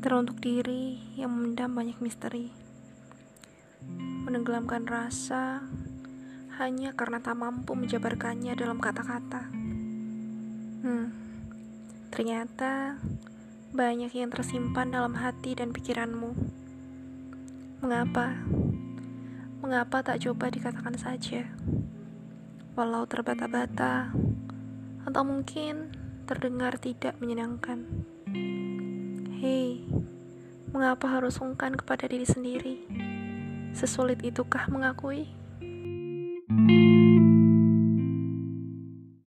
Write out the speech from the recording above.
teruntuk diri yang memendam banyak misteri, menenggelamkan rasa hanya karena tak mampu menjabarkannya dalam kata-kata. Hmm, ternyata banyak yang tersimpan dalam hati dan pikiranmu. Mengapa? Mengapa tak coba dikatakan saja? Walau terbata-bata, atau mungkin terdengar tidak menyenangkan. Mengapa harus sungkan kepada diri sendiri? Sesulit itukah mengakui?